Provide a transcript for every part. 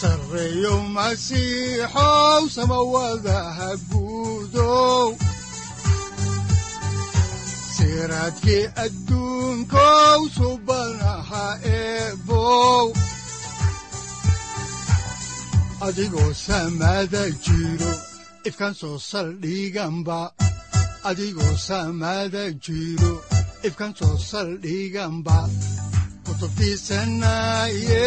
sareyow masiixow samawadaha guudow siraadkii adigoo samada jiro ifkaan soo saldhiganba adigoo soo saldhiganba kutubtiisanaye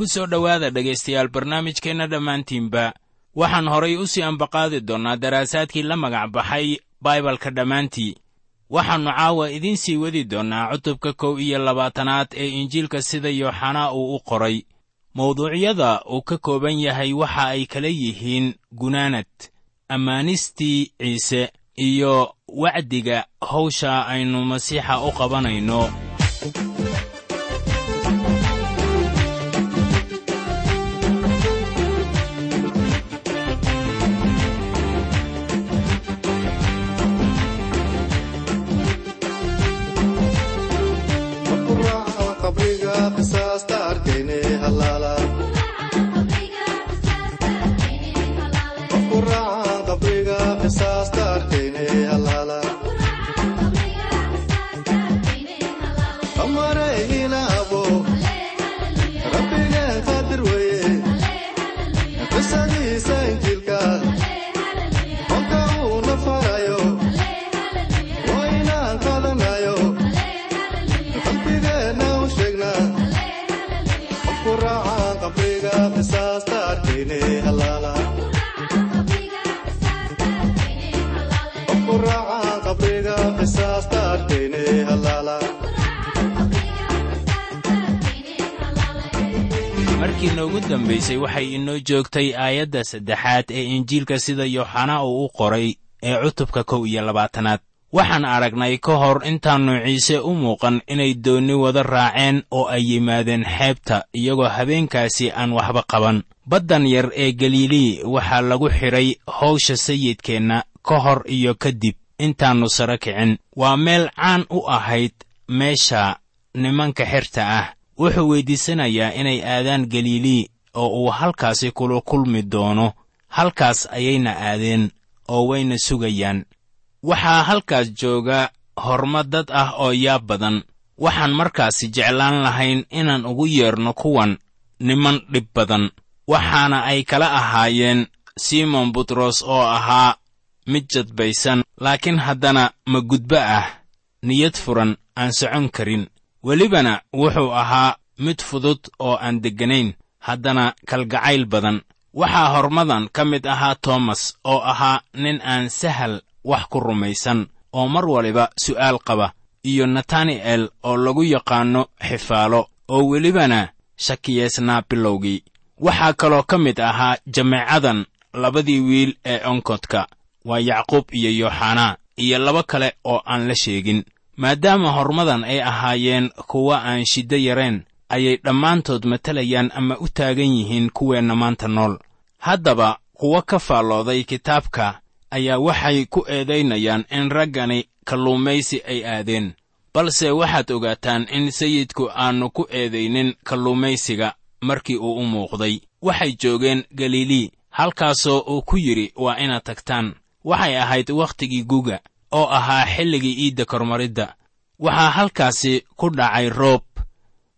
ku soo dhowaada dhegaystayaal barnaamijkeenna dhammaantiinba. Waxaan horay u sii ambaqaadi doonnaa daraasaadkii la magac baxay baibalka dhammaantii. Waxaannu caawa idiin sii wadi doonnaa cutubka kow iyo labaatanaad ee injiilka sida yooxanaa uu u qoray. Mawduucyada uu ka kooban yahay waxa ay kala yihiin gunaanad ammaanistii ciise iyo wacdiga hawsha aynu masiixa u qabanayno markii noogu dambaysay waxay inoo joogtay aayadda saddexaad ee injiilka sida yooxanaa uu u qoray ee cutubka kow iyo labaatanaad. Waxaan aragnay ka hor intaannu ciise u muuqan inay doonni wada raaceen oo ay yimaadeen xeebta iyagoo habeenkaasi aan waxba qaban. Baddan yar ee galilii waxaa lagu xidhay hawsha sayidkeenna ka hor iyo kadib intaannu saro kicin. Waa meel caan u ahayd meesha nimanka xerta ah. Wuxuu weyddiisanayaa inay aadaan galilii oo uu halkaasi kula kulmi doono. Halkaas ayayna aadeen oo wayna sugayaan. Waxaa halkaas jooga horma dad ah oo yaab badan. Waxaan markaasi jeclaan lahayn inaan ugu yeerno kuwan niman dhib badan. Waxaana ay kala ahaayeen simon butros oo ahaa mid jadbaysan laakiin haddana ma gudbo ah niyad furan aan socon karin. Welibana wuxuu ahaa mid fudud oo aan degganayn haddana kalgacayl badan. Waxaa hormadan ka mid ahaa toomas oo ahaa nin aan sahal wax ku rumaysan oo mar waliba su'aal qaba iyo natani'el oo lagu yaqaanno xifaalo oo welibana shakiyaysnaa bilowgii. Waxaa kaloo ka mid ahaa jameecadan labadii wiil ee onkodka waa yacquub iyo yooxanaa iyo laba kale oo aan la sheegin. Maadaama hormadan ay ahaayeen kuwa aan shiddo yarayn ayay dhammaantood matalayaan ama u taagan yihiin kuweenna maanta nool. Haddaba kuwa ka faallooday kitaabka ayaa waxay ku eedaynayaan in raggani kalluumaysi ay aadeen. Balse waxaad ogaataan in sayidku aannu ku eedaynin kalluumaysiga markii uu u muuqday. Waxay joogeen galilii halkaasoo uu ku yidhi waa inaad tagtaan waxay ahayd wakhtigii guga oo ahaa xilligii iidda kormaridda. Waxaa halkaasi ku dhacay roob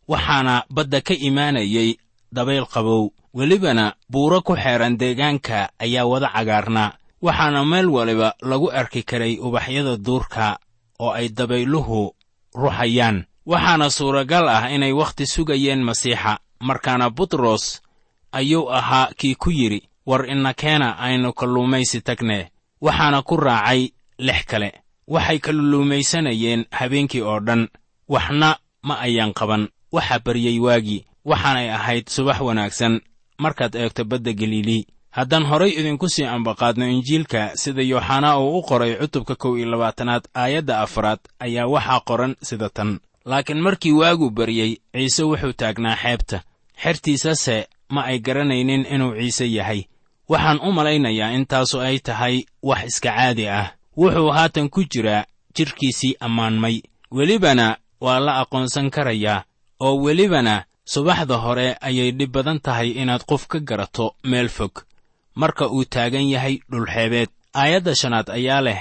waxaana badda ka imaanayay dabayl qabow. Welibana buuro ku xeedhan deegaanka ayaa wada cagaarnaa waxaana meel waliba lagu arki karay ubaxyada duurka oo ay dabayluhu ruxayaan waxaana suuragal ah inay wakhti sugayeen masiixa markaana butros ayuu ahaa kii ku yidhi war inakeena aynu kalluumaysi tagnee waxaana ku raacay lix kale. Waxay kalluumaysanayeen habeenkii oo dhan. Waxna ma ayaan qaban. Waxaa baryey waagii waxaanay ahayd subax wanaagsan. Markaad eegto badda galilii haddaan horay idinku sii ambaqaadno injiilka sida yooxanaa uu u qoray cutubka kow iyo labaatanaad aayadda afraad ayaa waxaa qoran sida tan. Laakiin markii waagu baryey ciise wuxuu taagnaa xeebta. Xertiisase ma ay garanaynin inuu ciise yahay waxaan u malaynayaa intaasu ay tahay wax iska caadi ah. Wuxuu haatan ku jiraa jidhkiisii ammaanmay. Welibana waa la aqoonsan karayaa oo welibana subaxda hore ayay dhib badan tahay inaad qof ka garato meel fog. Marka uu taagan yahay dhulxeebeed aayadda shanaad ayaa leh.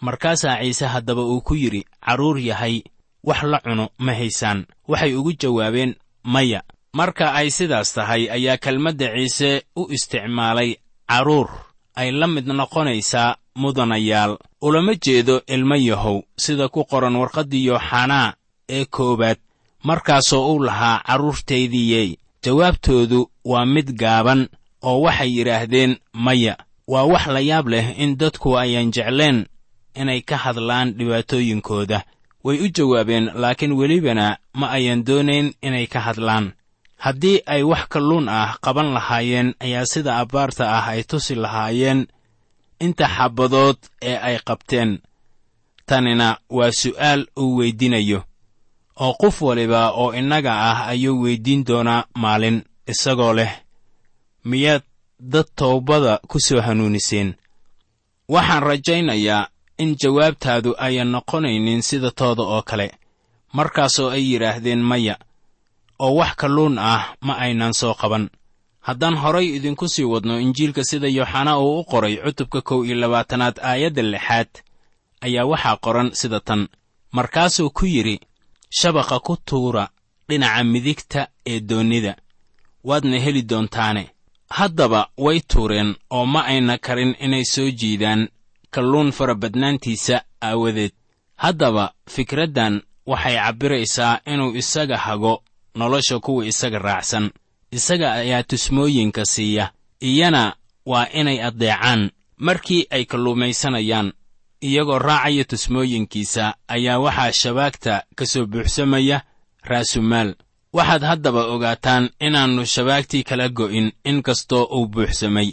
Markaasaa ciise haddaba uu ku yidhi carruur yahay wax la cuno ma haysaan. Waxay ugu jawaabeen maya. Marka ay sidaas tahay ayaa kelmadda ciise u isticmaalay carruur ay la mid noqonaysaa mudanayaal. Ulama jeedo ilmo yahow sida ku qoran warqaddii yooxanaa ee koowaad markaasoo uu lahaa carruurtaydiyey jawaabtoodu waa mid gaaban oo waxay yidhaahdeen maya waa wax la yaab leh in dadku ayaan jecleen inay ka hadlaan dhibaatooyinkooda. Way u jawaabeen laakiin welibana ma ayan doonayn inay ka hadlaan haddii ay wax kalluun ah qaban lahaayeen ayaa sida abbaarta ah ay tusi lahaayeen inta xabbadood ee ay qabteen. Tanina waa su'aal uu weydinayo oo qof waliba oo innaga ah ayuu weyddiin doonaa maalin isagoo leh. Miyaad dad toobada ku soo hanuuniseen waxaan rajaynayaa in jawaabtaadu ayan noqonaynin sida tooda oo kale markaasoo ay yidhaahdeen maya oo wax kalluun ah ma aynan soo qaban. Haddaan horay idinku sii wadno injiilka sida yooxanaa uu u qoray cutubka kow iyo labaatanaad aayadda lixaad ayaa waxaa qoran sida tan. Markaasuu ku yidhi shabaqa ku tuura dhinaca midigta ee doonnida waadna heli doontaane. Haddaba way tuureen oo ma ayna karin inay soo jiidaan kalluun farabadnaantiisa aawadeed. Haddaba fikraddan waxay cabbiraysaa inuu isaga hago nolosha kuwa isaga raacsan. Isaga ayaa tusmooyinka siiya iyana waa inay addeecaan. Markii ay kalluumaysanayaan iyagoo raacaya tusmooyinkiisa ayaa waxaa shabaagta ka soo buuxsamaya raasumaal waxaad haddaba ogaataan inaannu shabaagtii kala go'in in kastoo uu buuxsamay.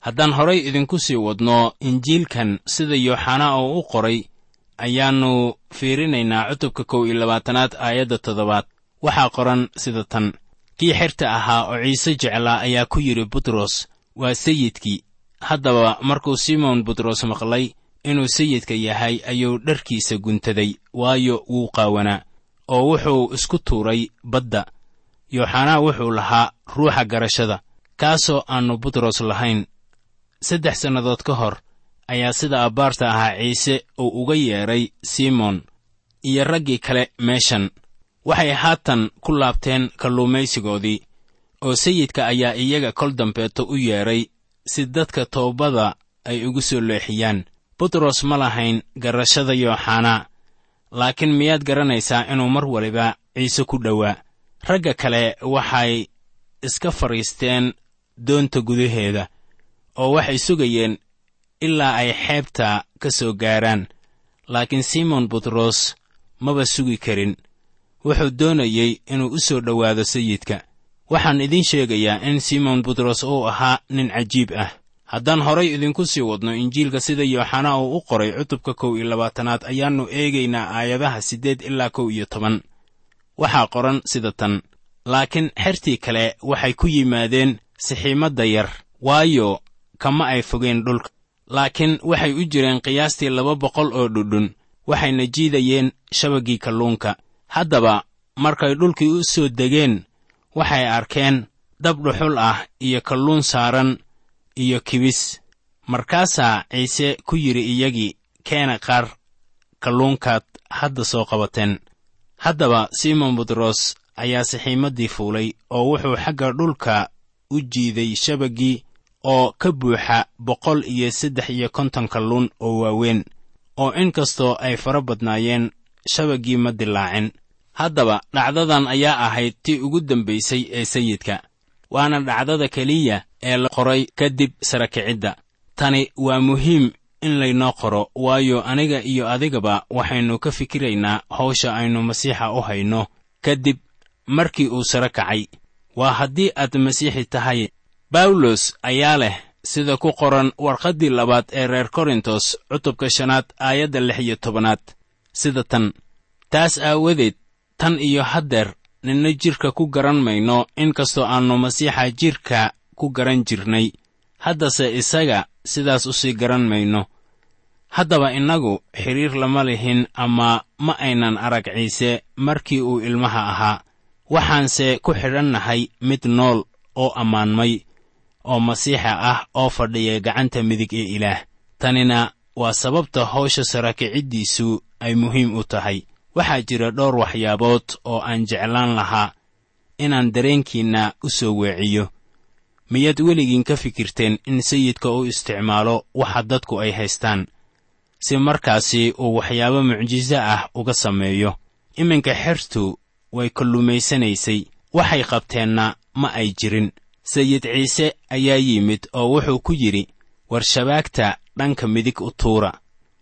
Haddaan horay idinku sii wadno injiilkan sida yooxanaa oo u qoray ayaannu fiirinaynaa cutubka kow iyo labaatanaad aayadda toddobaad waxaa qoran sida tan. Kii xerta ahaa oo ciise jeclaa ayaa ku yidhi butros waa sayidkii. Haddaba markuu simoon butros maqlay inuu sayidka yahay ayuu dharkiisa guntaday waayo wuu qaawanaa oo wuxuu isku tuuray badda. Yooxanaa wuxuu lahaa ruuxa garashada kaasoo aannu butros lahayn. Saddex sannadood ka hor ayaa sida abbaarta ahaa ciise uu uga yeedhay simoon iyo raggii kale meeshan waxay haatan ku laabteen kalluumaysigoodii oo sayidka ayaa iyaga kol dambeeto u yeedhay si dadka toobada ay ugu soo leexiyaan. Butros ma lahayn garashada yooxanaa laakiin miyaad garanaysaa inuu mar waliba ciise ku dhowaa. Ragga kale waxay iska fadhiisteen doonta gudaheeda oo waxay sugayeen ilaa ay xeebta ka soo gaaraan. Laakiin simon butros maba sugi karin wuxuu doonayey inuu u soo dhowaado sayidka. Waxaan idiin sheegayaa in simon butros uu ahaa nin cajiib ah. Haddaan horay idinku sii wadno injiilka sida yooxanaa uu u qoray cutubka kow iyo labaatanaad ayaannu eegaynaa aayadaha siddeed ilaa kow iyo toban. Waxaa qoran sida tan. Laakiin xertii kale waxay ku yimaadeen sixiimadda yar waayo kama ay fogeen dhulka. Laakiin waxay u jireen qiyaastii laba boqol oo dhudhun waxayna jiidayeen shabaggii kalluunka haddaba markay dhulkii u soo degeen waxay arkeen dab dhuxul ah iyo kalluun saaran iyo kibis. Markaasaa ciise ku yidhi iyagii keena qaar kalluunkaad hadda soo qabateen. Haddaba simon butros ayaa sixiimaddii fuulay oo wuxuu xagga dhulka u jiiday shabaggii oo ka buuxa boqol iyo saddex iyo konton kalluun oo waaweyn oo in kastoo ay fara badnaayeen shabaggii ma dilaacin. Haddaba dhacdadan ayaa ahayd tii ugu dambaysay ee sayidka waana dhacdada keliya ee la qoray kadib sarakicidda tani waa muhiim in laynoo qoro waayo aniga iyo adigaba waxaynu ka fikiraynaa hawsha aynu masiixa u hayno. Kadib markii uu sare kacay waa haddii aad masiixi tahay. Bawlos ayaa leh sida ku qoran warqaddii labaad ee reer korintos cutubka shanaad aayadda lix iyo tobanaad sida tan. Taas aawadeed tan iyo haddeer ninna jidhka ku garan mayno in kastoo aannu masiixa jidhka ku garan jirnay. Haddase isaga sidaas u sii garan mayno. Haddaba innagu xidhiir lama lihin ama ma aynan arag ciise markii uu ilmaha ahaa. Waxaanse ku xidhannahay mid nool oo ammaanmay oo masiixa ah oo fadhiya gacanta midig ee ilaah. Tanina waa sababta hawsha sarakiciddiisu ay muhiim u tahay. Waxaa jira dhowr waxyaabood oo aan jeclaan lahaa inaan dareenkiinna u soo weeciyo. Miyaad weligiin ka fikirteen in sayidka u isticmaalo waxa dadku ay haystaan si markaasi uu waxyaabo mucjiso ah uga sameeyo? Iminka xertu way kalluumaysanaysay. Waxay qabteenna ma ay jirin. Sayid ciise ayaa yimid oo wuxuu ku yidhi war shabaagta dhanka midig u tuura.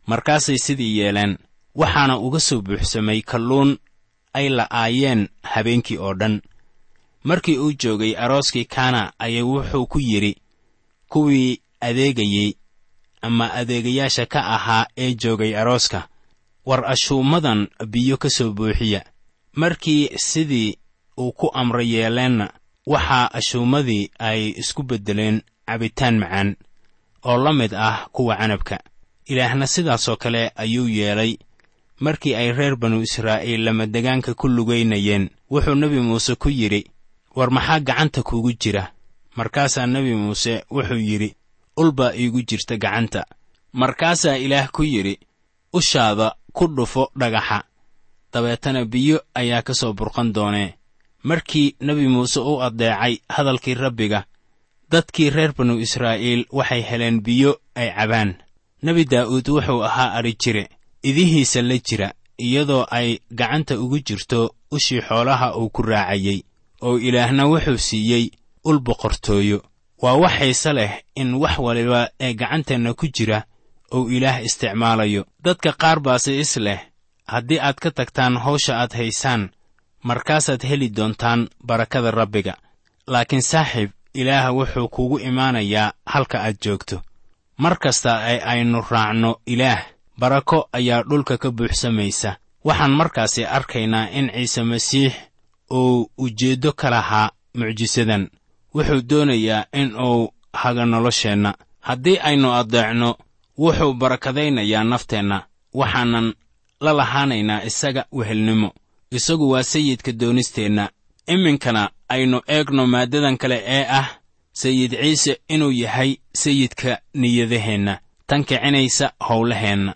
Markaasay sidii yeeleen waxaana uga soo buuxsamay kalluun ay la'aayeen habeenkii oo dhan. Markii uu joogay arooskii kaana ayaa wuxuu ku yidhi kuwii adeegayey ama adeegayaasha ka ahaa ee joogay arooska war ashuumadan biyo ka soo buuxiya. Markii sidii uu ku amray yeeleenna waxaa ashuumadii ay isku beddeleen cabitaan macaan oo la mid ah kuwa canabka. Ilaahna sidaasoo kale ayuu yeelay markii ay reer banu israa'iil lamadegaanka ku lugaynayeen wuxuu nebi muuse ku yidhi war maxaa gacanta kuugu jira? Markaasaa nebi muuse wuxuu yidhi ul baa iigu jirta gacanta. Markaasaa ilaah ku yidhi ushaada ku dhufo dhagaxa. Dabeetana biyo ayaa ka soo burqan doonee markii nebi muuse u addeecay hadalkii rabbiga dadkii reer banu israa'iil waxay heleen biyo ay cabaan. Nebi daa'uud wuxuu ahaa adhi jire idihiisa la jira iyadoo ay gacanta ugu jirto ushii xoolaha uu ku raacayey oo ilaahna wuxuu siiyey ul boqortooyo. Waa wax xiise leh in wax waliba ee gacanteenna ku jira uu ilaah isticmaalayo. Dadka qaar baase is leh haddii aad ka tagtaan hawsha aad haysaan markaasaad heli doontaan barakada rabbiga. Laakiin saaxiib ilaah wuxuu kugu imaanayaa halka aad joogto. Mar kasta ee aynu raacno ilaah barako ayaa dhulka ka buuxsamaysa. Waxaan markaasi arkaynaa in ciise masiix uu ujeeddo ka lahaa mucjisadan. Wuxuu doonayaa in uu haga nolosheenna. Haddii aynu addeecno wuxuu barakadaynayaa nafteenna. Waxaanan la lahaanaynaa isaga wehelnimo. Isagu waa sayidka doonisteenna. Iminkana aynu eegno maaddadan kale ee ah sayid ciise inuu yahay sayidka niyadaheenna. Tan kicinaysa howlaheenna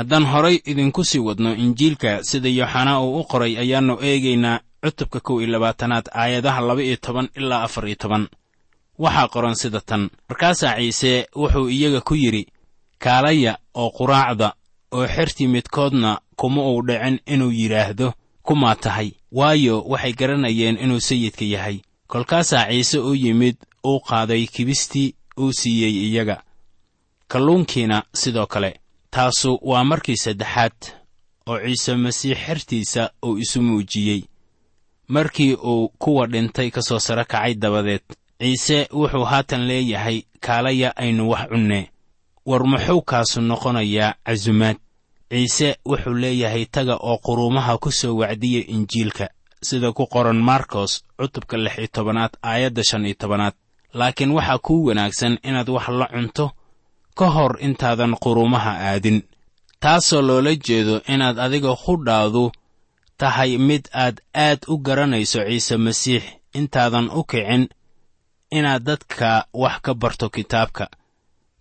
haddaan horay idinku sii wadno injiilka sida yooxanaa uu u qoray ayaannu eegaynaa cutubka kow iyo labaatanaad aayadaha laba iyo toban ilaa afar iyo toban. Waxaa qoran sida tan. Markaasaa ciise wuxuu iyaga ku yidhi kaalaya oo quraacda oo xertii midkoodna kuma uu dhicin inuu yidhaahdo kumaa tahay. Waayo waxay garanayeen inuu sayidka yahay. Kolkaasaa ciise u yimid uu qaaday kibistii uu siiyey iyaga. Kalluunkiina sidoo kale taasu waa markii saddexaad oo ciise masiix xertiisa uu isu muujiyey. Markii uu kuwa dhintay ka soo saro kacay dabadeed ciise wuxuu haatan leeyahay kaalaya aynu wax cunnee war muxuu kaasu noqonayaa casumaad ciise wuxuu leeyahay taga oo quruumaha ku soo wacdiya injiilka sida ku qoran markos cutubka lix iyo tobanaad aayadda shan iyo tobanaad. Laakiin waxaa kuu wanaagsan inaad wax la cunto ka hor intaadan quruumaha aadin. Taasoo loola jeedo inaad adiga qudhaadu tahay mid aad aad u garanayso ciise masiix intaadan u kicin inaad dadka wax ka barto kitaabka.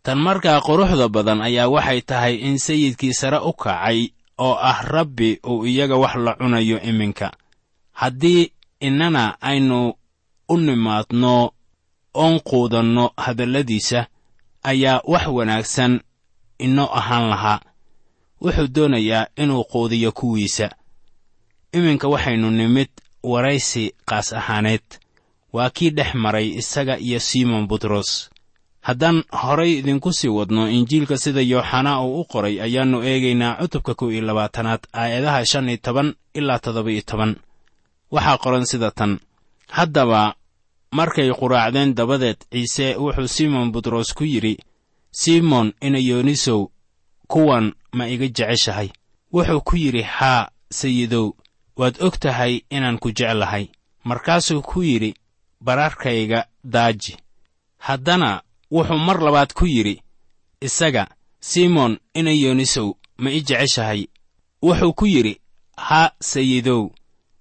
Tan markaa quruxda badan ayaa waxay tahay in sayidkii sare u kacay oo ah rabbi uu iyaga wax la cunayo iminka. Haddii innana aynu u nimaadno oon quudanno hadalladiisa ayaa wax wanaagsan inoo ahaan lahaa. Wuxuu doonayaa inuu quudiyo kuwiisa. Iminka waxaynu nimid waraysi qaas ahaaneed. Waa kii dhex maray isaga iyo simon butros. Haddaan horay idinku sii wadno injiilka sida yooxanaa uu u qoray ayaannu eegaynaa cutubka kow iyo labaatanaad aayadaha shan iyo toban ilaa toddoba iyo toban. Waxaa qoran sida tan. Haddaba markay quraacdeen dabadeed ciise wuxuu simon butros ku yidhi simon inayoonisow kuwan ma iga jeceshahay? Wuxuu ku yidhi haa sayidow waad og tahay inaan ku jeclahay. Markaasuu ku yidhi bararkayga daaji. Haddana wuxuu mar labaad ku yidhi isaga simon inayoonisow ma i jeceshahay? Wuxuu ku yidhi haa sayidow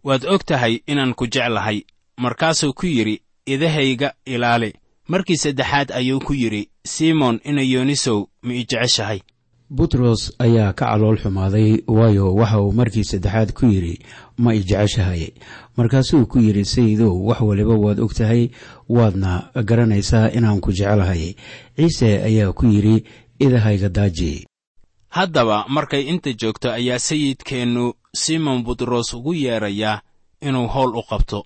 waad og tahay inaan ku jeclahay. Markaasuu ku yidhi idahayga ilaali. Markii saddexaad ayuu ku yidhi simon inayoonisow ma i jeceshahay? Butros ayaa ka calool xumaaday waayo waxa uu markii saddexaad ku yidhi ma i jeceshahay. Markaasuu ku yidhi sayidow wax waliba waad og tahay waadna garanaysaa inaan ku jecelahay. Ciise ayaa ku yidhi idahayga daaji. Haddaba markay inta joogto ayaa sayidkeennu simon butros ugu yeedrayaa inuu howl u qabto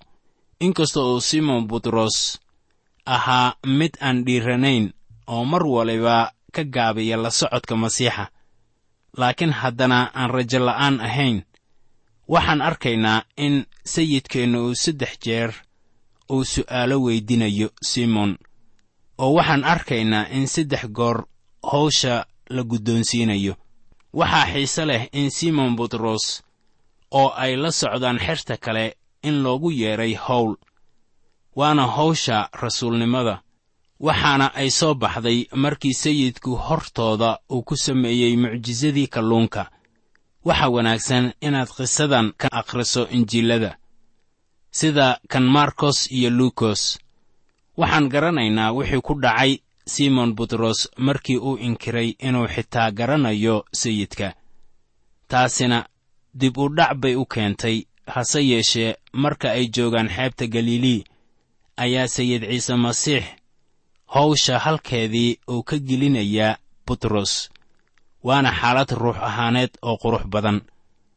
inkasta uu simon butros ahaa mid aan dhiiranayn oo mar waliba ka gaabiya la socodka masiixa. Laakiin haddana aan rajo la'aan ahayn waxaan arkaynaa in sayidkeennu uu saddex jeer uu su'aalo weydinayo simon oo waxaan arkaynaa in saddex goor hawsha la guddoonsiinayo. Waxaa xiise leh in simon butros oo ay la socdaan xerta kale in loogu yeedhay howl waana hawsha rasuulnimada. Waxaana ay soo baxday markii sayidku hortooda uu ku sameeyey mucjisadii kalluunka. Waxa wanaagsan inaad qisadan ka akhriso injiilada sida kan markos iyo luukos waxaan garanaynaa wixii ku dhacay simon butros markii uu inkiray inuu xitaa garanayo sayidka. Taasina dib u dhac bay u keentay hase yeeshee marka ay joogaan xeebta galilii ayaa sayid ciise masiix hawsha halkeedii uu ka gelinayaa butros waana xaalad ruux ahaaneed oo qurux badan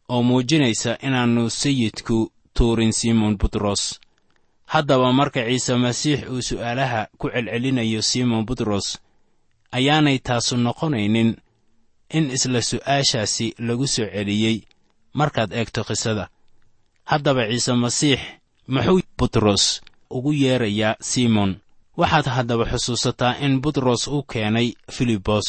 oo muujinaysa inaannu sayidku tuurin simon butros haddaba marka ciise masiix uu su'aalaha ku celcelinayo simon butros ayaanay taasu noqonaynin in isla su'aashaasi lagu soo celiyey. Markaad eegto qisada haddaba ciise masiix muxuu butros ugu yeedrayaa simon. Waxaad haddaba xusuusataa in butros uu keenay filibos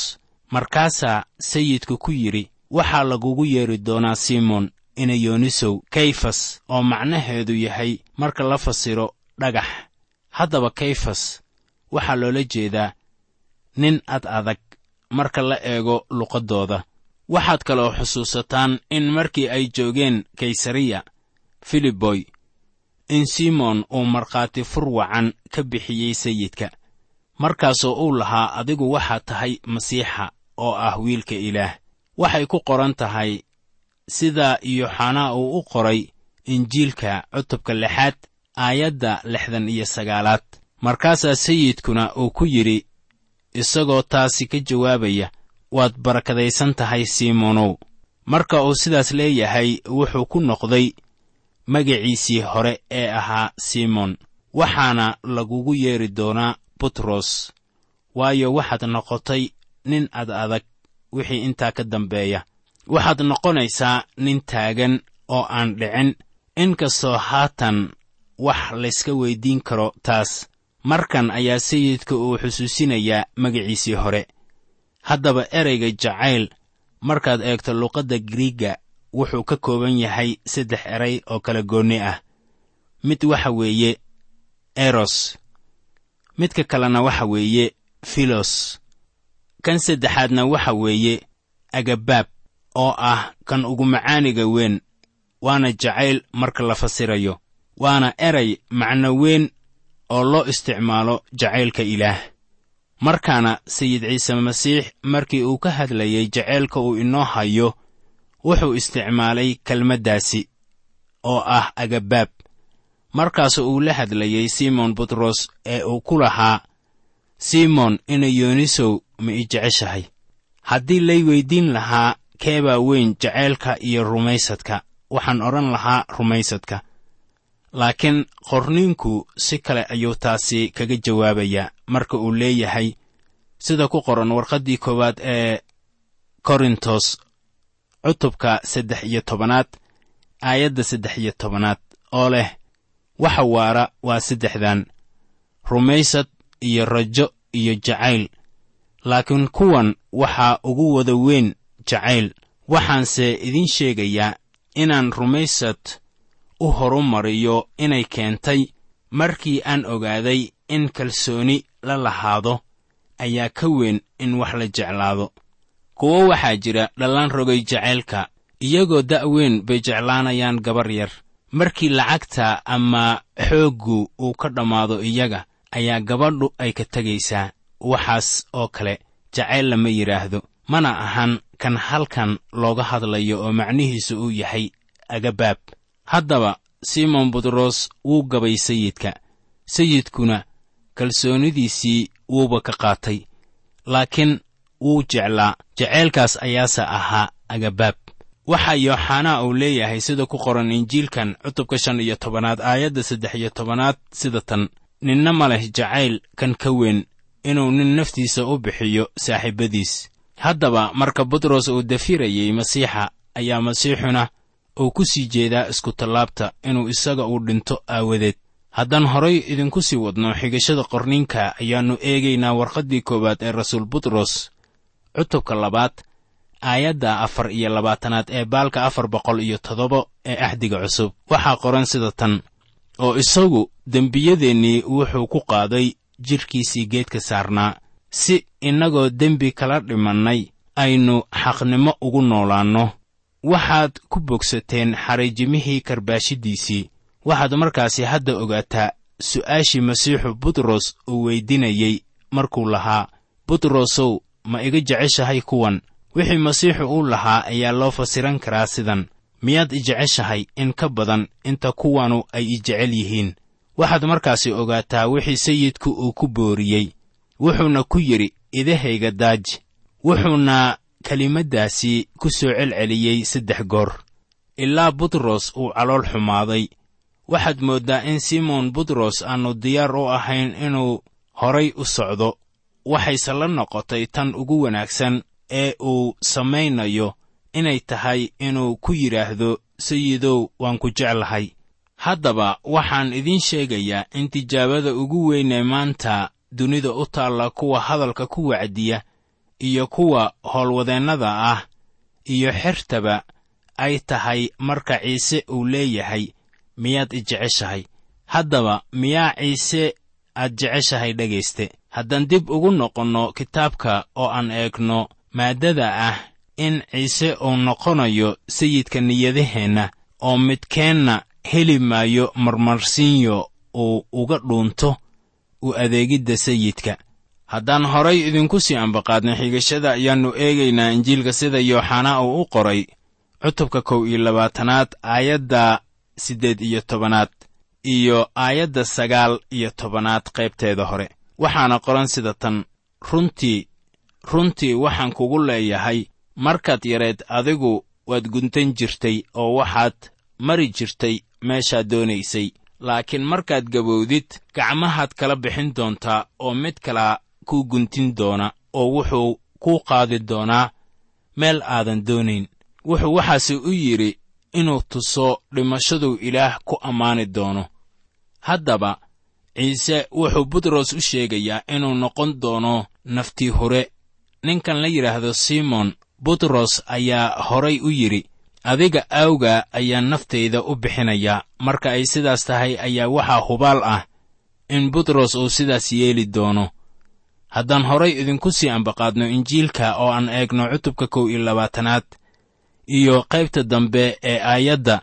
markaasaa sayidku ku yidhi waxaa lagugu yeedhi doonaa simon inayoonisow kayfas oo macnaheedu yahay marka la fasiro dhagax. Haddaba kayfas waxaa loola jeedaa nin ad adag marka la eego luqaddooda waxaad kaloo xusuusataan in markii ay joogeen kaysariya filiboy in simon uu markhaati fur wacan ka bixiyey sayidka. Markaasoo uu lahaa adigu waxaad tahay masiixa oo ah wiilka ilaah. Waxay ku qoran tahay sida yooxanaa uu u qoray injiilka cutubka lixaad aayadda lixdan iyo sagaalaad. Markaasaa sayidkuna uu ku yidhi isagoo taasi ka jawaabaya waad barakadaysan tahay simonow marka uu sidaas leeyahay wuxuu ku noqday magaciisii hore ee ahaa simon waxaana lagugu yeedhi doonaa butros waayo waxaad noqotay nin ad adag wixii intaa ka dambeeya. Waxaad noqonaysaa nin taagan oo aan dhicin. Inkastoo haatan wax layska weyddiin karo taas. Markan ayaa sayidka uu xusuusinayaa magaciisii hore. Haddaba ereyga jacayl markaad eegto luqadda griiga wuxuu ka kooban yahay saddex eray oo kala goonni ah. Mid waxa weeye eros. Midka kalena waxa weeye filos kan saddexaadna waxa weeye agabaab oo ah kan ugu macaaniga weyn waana jacayl marka la fasirayo waana eray macno weyn oo loo isticmaalo jacaylka ilaah. Markaana sayid ciise masiix markii uu ka hadlayay jacaylka uu inoo hayo wuxuu isticmaalay kelmaddaasi oo ah agabaab. Markaas uu la hadlayey simon butros ee uu ku lahaa simon inayoonisow ma i jeceshahay? Haddii lay weyddiin lahaa keebaa weyn jaceylka iyo rumaysadka waxaan odhan lahaa rumaysadka. Laakiin qorniinku si kale ayuu taasi kaga jawaabayaa marka uu leeyahay sida ku qoran warqaddii koowaad ee korintos cutubka saddex iyo tobanaad aayadda saddex iyo tobanaad oo leh waxa waara waa saddexdan rumaysad iyo rajo iyo jacayl laakiin kuwan waxaa ugu wada weyn jacayl. Waxaanse idiin sheegayaa inaan rumaysad u horumariyo inay keentay. Markii aan ogaaday in kalsooni la lahaado ayaa ka weyn in wax la jeclaado kuwo waxaa jira dhallaan rogay jacaylka iyagoo da'weyn bay jeclaanayaan gabar yar. Markii lacagta ama xooggu uu ka dhammaado iyaga ayaa gabadhu ay ka tegaysaa waxaas oo kale jacayl lama yidhaahdo mana ahan kan halkan looga hadlayo oo macnihiisu uu yahay agabaab. Haddaba simon butros wuu gabay sayidka. Sayidkuna kalsoonidiisii wuuba ka qaatay. Laakiin wuu jeclaa jaceylkaas ayaase ahaa agabaab. Waxaa yooxanaa uu leeyahay sida ku qoran injiilkan cutubka shan iyo tobanaad aayadda saddex iyo tobanaad sida tan ninna ma leh jacayl kan ka weyn inuu nin naftiisa u bixiyo saaxiibbadiis haddaba marka butros uu dafirayey masiixa ayaa masiixuna uu ku sii jeedaa iskutallaabta inuu isaga uu dhinto aawadeed. Haddaan horay idinku sii wadno xigashada qorniinka ayaannu eegaynaa warqaddii koowaad ee rasuul butros cutubka labaad aayadda afar iyo labaatanaad ee baalka afar boqol iyo toddoba ee axdiga cusub. Waxaa qoran sida tan oo isagu dembiyadeennii wuxuu ku qaaday jidhkiisii geedka saarnaa si innagoo dembi kala dhimannay aynu xaqnimo ugu noolaanno. Waxaad ku bogsateen xariijimihii karbaashiddiisii waxaad markaasi hadda ogaataa su'aashii masiixu butros uu weydinayey markuu lahaa. Butrosow ma iga jeceshahay kuwan. Wixii masiixu uu lahaa ayaa loo fasiran karaa sidan. Miyaad i jeceshahay in ka badan inta kuwanu ay i jecel yihiin? Waxaad markaasi ogaataa wixii sayidku uu ku booriyey. Wuxuuna ku yidhi idahayga daaji. Wuxuuna kelimaddaasi ku soo celceliyey saddex goor. Ilaa butros uu calool xumaaday. Waxaad mooddaa in simon butros aannu diyaar u ahayn inuu horay u socdo waxayse la noqotay tan ugu wanaagsan ee uu samaynayo inay tahay inuu ku yidhaahdo sayidow waan ku jeclahay. Haddaba waxaan idiin sheegayaa in tijaabada ugu weynee maanta dunida u taalla kuwa hadalka ku wacdiya iyo kuwa howlwadeennada ah iyo xertaba ay tahay marka ciise uu leeyahay miyaad i jeceshahay? Haddaba miyaa ciise aad jeceshahay dhegayste haddaan dib ugu noqonno kitaabka oo aan eegno maaddada ah in ciise uu noqonayo sayidka niyadaheenna oo midkeenna heli maayo marmarsiinyo uu uga dhuunto u adeegidda sayidka. Haddaan horay idinku sii ambaqaadno xigashada ayaannu eegaynaa injiilka sida yooxanaa uu u qoray cutubka kow iyo labaatanaad aayadda siddeed iyo tobanaad iyo aayadda sagaal iyo tobanaad qaybteeda hore waxaana qoran sida tan runtii runtii waxaan kugu leeyahay markaad yareed adigu waad guntan jirtay oo waxaad mari jirtay meeshaad doonaysay. Laakiin markaad gabowdid gacmahaad kala bixin doontaa oo mid kalaa kuu guntin doona oo wuxuu kuu qaadi doonaa meel aadan doonayn. Wuxuu waxaase u yidhi inuu tuso dhimashaduu ilaah ku ammaani doono. Haddaba ciise wuxuu butros u sheegayaa inuu noqon doono naftii hore. Ninkan la yidhaahdo simon butros ayaa horay u yidhi adiga aawgaa ayaan naftayda u bixinayaa marka ay sidaas tahay ayaa waxaa hubaal ah in butros uu sidaas yeeli doono. Haddaan horay idinku sii ambaqaadno injiilka oo aan eegno cutubka kow iyo labaatanaad iyo qaybta dambe ee aayadda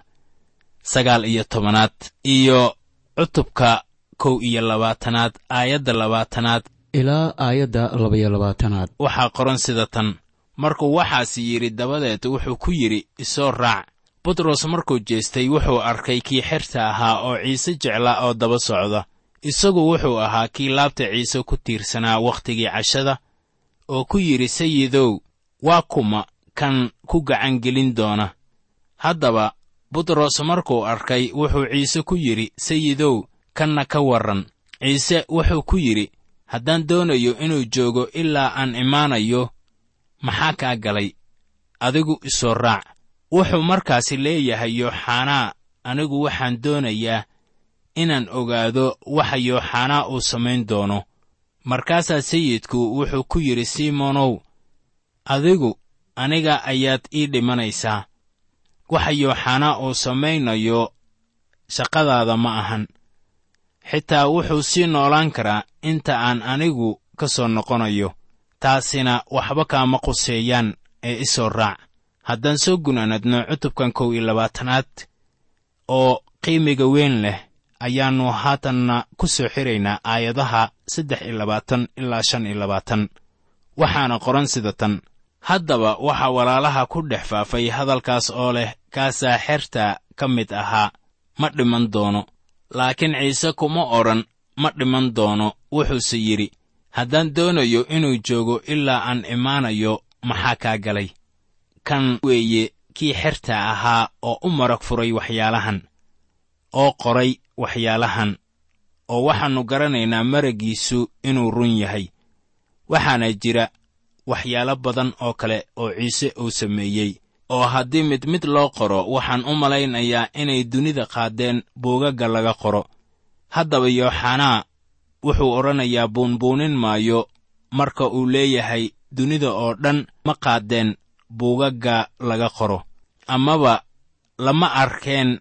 sagaal iyo tobanaad iyo cutubka kow iyo labaatanaad aayadda labaatanaad. Ilaa aayadda labaiyo labaatanaad. Waxaa qoran sida tan. Markuu waxaas yidhi dabadeed wuxuu ku yidhi isoo raac. Butros markuu jeestay wuxuu arkay kii xerta ahaa oo ciise jeclaa oo daba socda. Isagu wuxuu ahaa kii laabta ciise ku tiirsanaa wakhtigii cashada oo ku yidhi sayidow waa kuma kan ku gacan gelin doona. Haddaba butros markuu arkay wuxuu ciise ku yidhi sayidow kanna ka warran. Ciise wuxuu ku yidhi haddaan doonayo inuu joogo ilaa aan imaanayo maxaa kaa galay? Adigu isoo raac. Wuxuu markaasi leeyahay yooxanaa anigu waxaan doonayaa inaan ogaado waxa yooxanaa uu samayn doono. Markaasaa sayidku wuxuu ku yidhi simonow adigu aniga ayaad ii dhimanaysaa. Waxa yooxanaa uu samaynayo shaqadaada ma ahan xitaa wuxuu sii noolaan karaa inta aan anigu ka soo noqonayo taasina waxba kaama quseeyaan ee isoo raac. Haddaan soo gunaanadno cutubkan kow iyo labaatanaad oo qiimiga weyn leh ayaannu haatanna ku soo xiraynaa aayadaha saddex iyo labaatan ilaa shan iyo labaatan. Waxaana qoran sida tan haddaba waxaa walaalaha ku dhex faafay hadalkaas oo leh kaasaa xerta ka mid ahaa ma dhiman doono laakiin ciise kuma odhan ma dhiman doono wuxuuse yidhi haddaan doonayo inuu joogo ilaa aan imaanayo maxaa kaa galay? Kan weeye kii xerta ahaa oo u marag furay waxyaalahan oo qoray waxyaalahan oo waxaannu garanaynaa maraggiisu inuu run yahay. Waxaana jira waxyaalo badan oo kale oo ciise uu sameeyey oo haddii mid mid loo qoro waxaan u malaynayaa inay dunida qaadeen buugagga laga qoro. Haddaba yooxanaa wuxuu odhanayaa buunbuunin maayo marka uu leeyahay dunida oo dhan ma qaadeen buugagga laga qoro. Amaba lama arkeen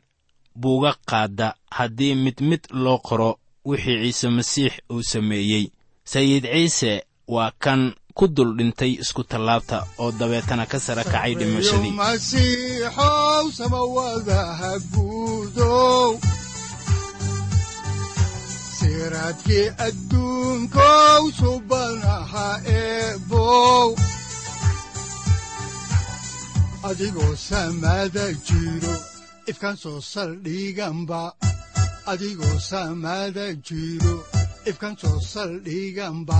buugag qaadda haddii mid mid loo qoro wixii ciise masiix uu sameeyey. Sayid ciise waa kan ku dul dhintay isku tallaabta oo dabeetana ka sara kacay dhimashadii. Masiixow samawadaha guudow siraadkii adduunkow subanaha adigoo samada jiro ifkan soo saldhiganba saldhiganba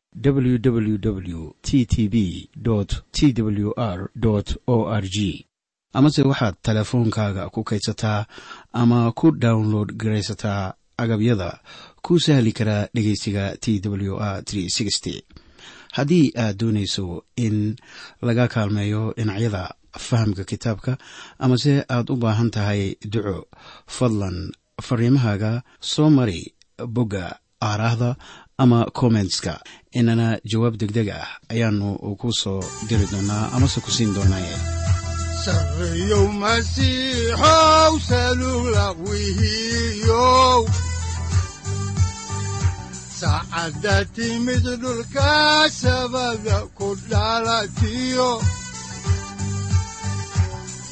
www t t b t w r o r g amase waxaad teleefoonkaaga ku kaydsataa ama ku download garaysataa agabyada ku sahli karaa dhegeysiga t w r haddii aad doonayso in laga kaalmeeyo dhinacyada fahamka kitaabka amase aad u baahan tahay duco fadlan fariimahaaga soo mari bogga aaraahda ama kommentska inana jawaab degdeg ah ayaanu ku soo diri doonaa amase ku siin doonaaye sareyow timid dhulka sabada ku dhalatiyo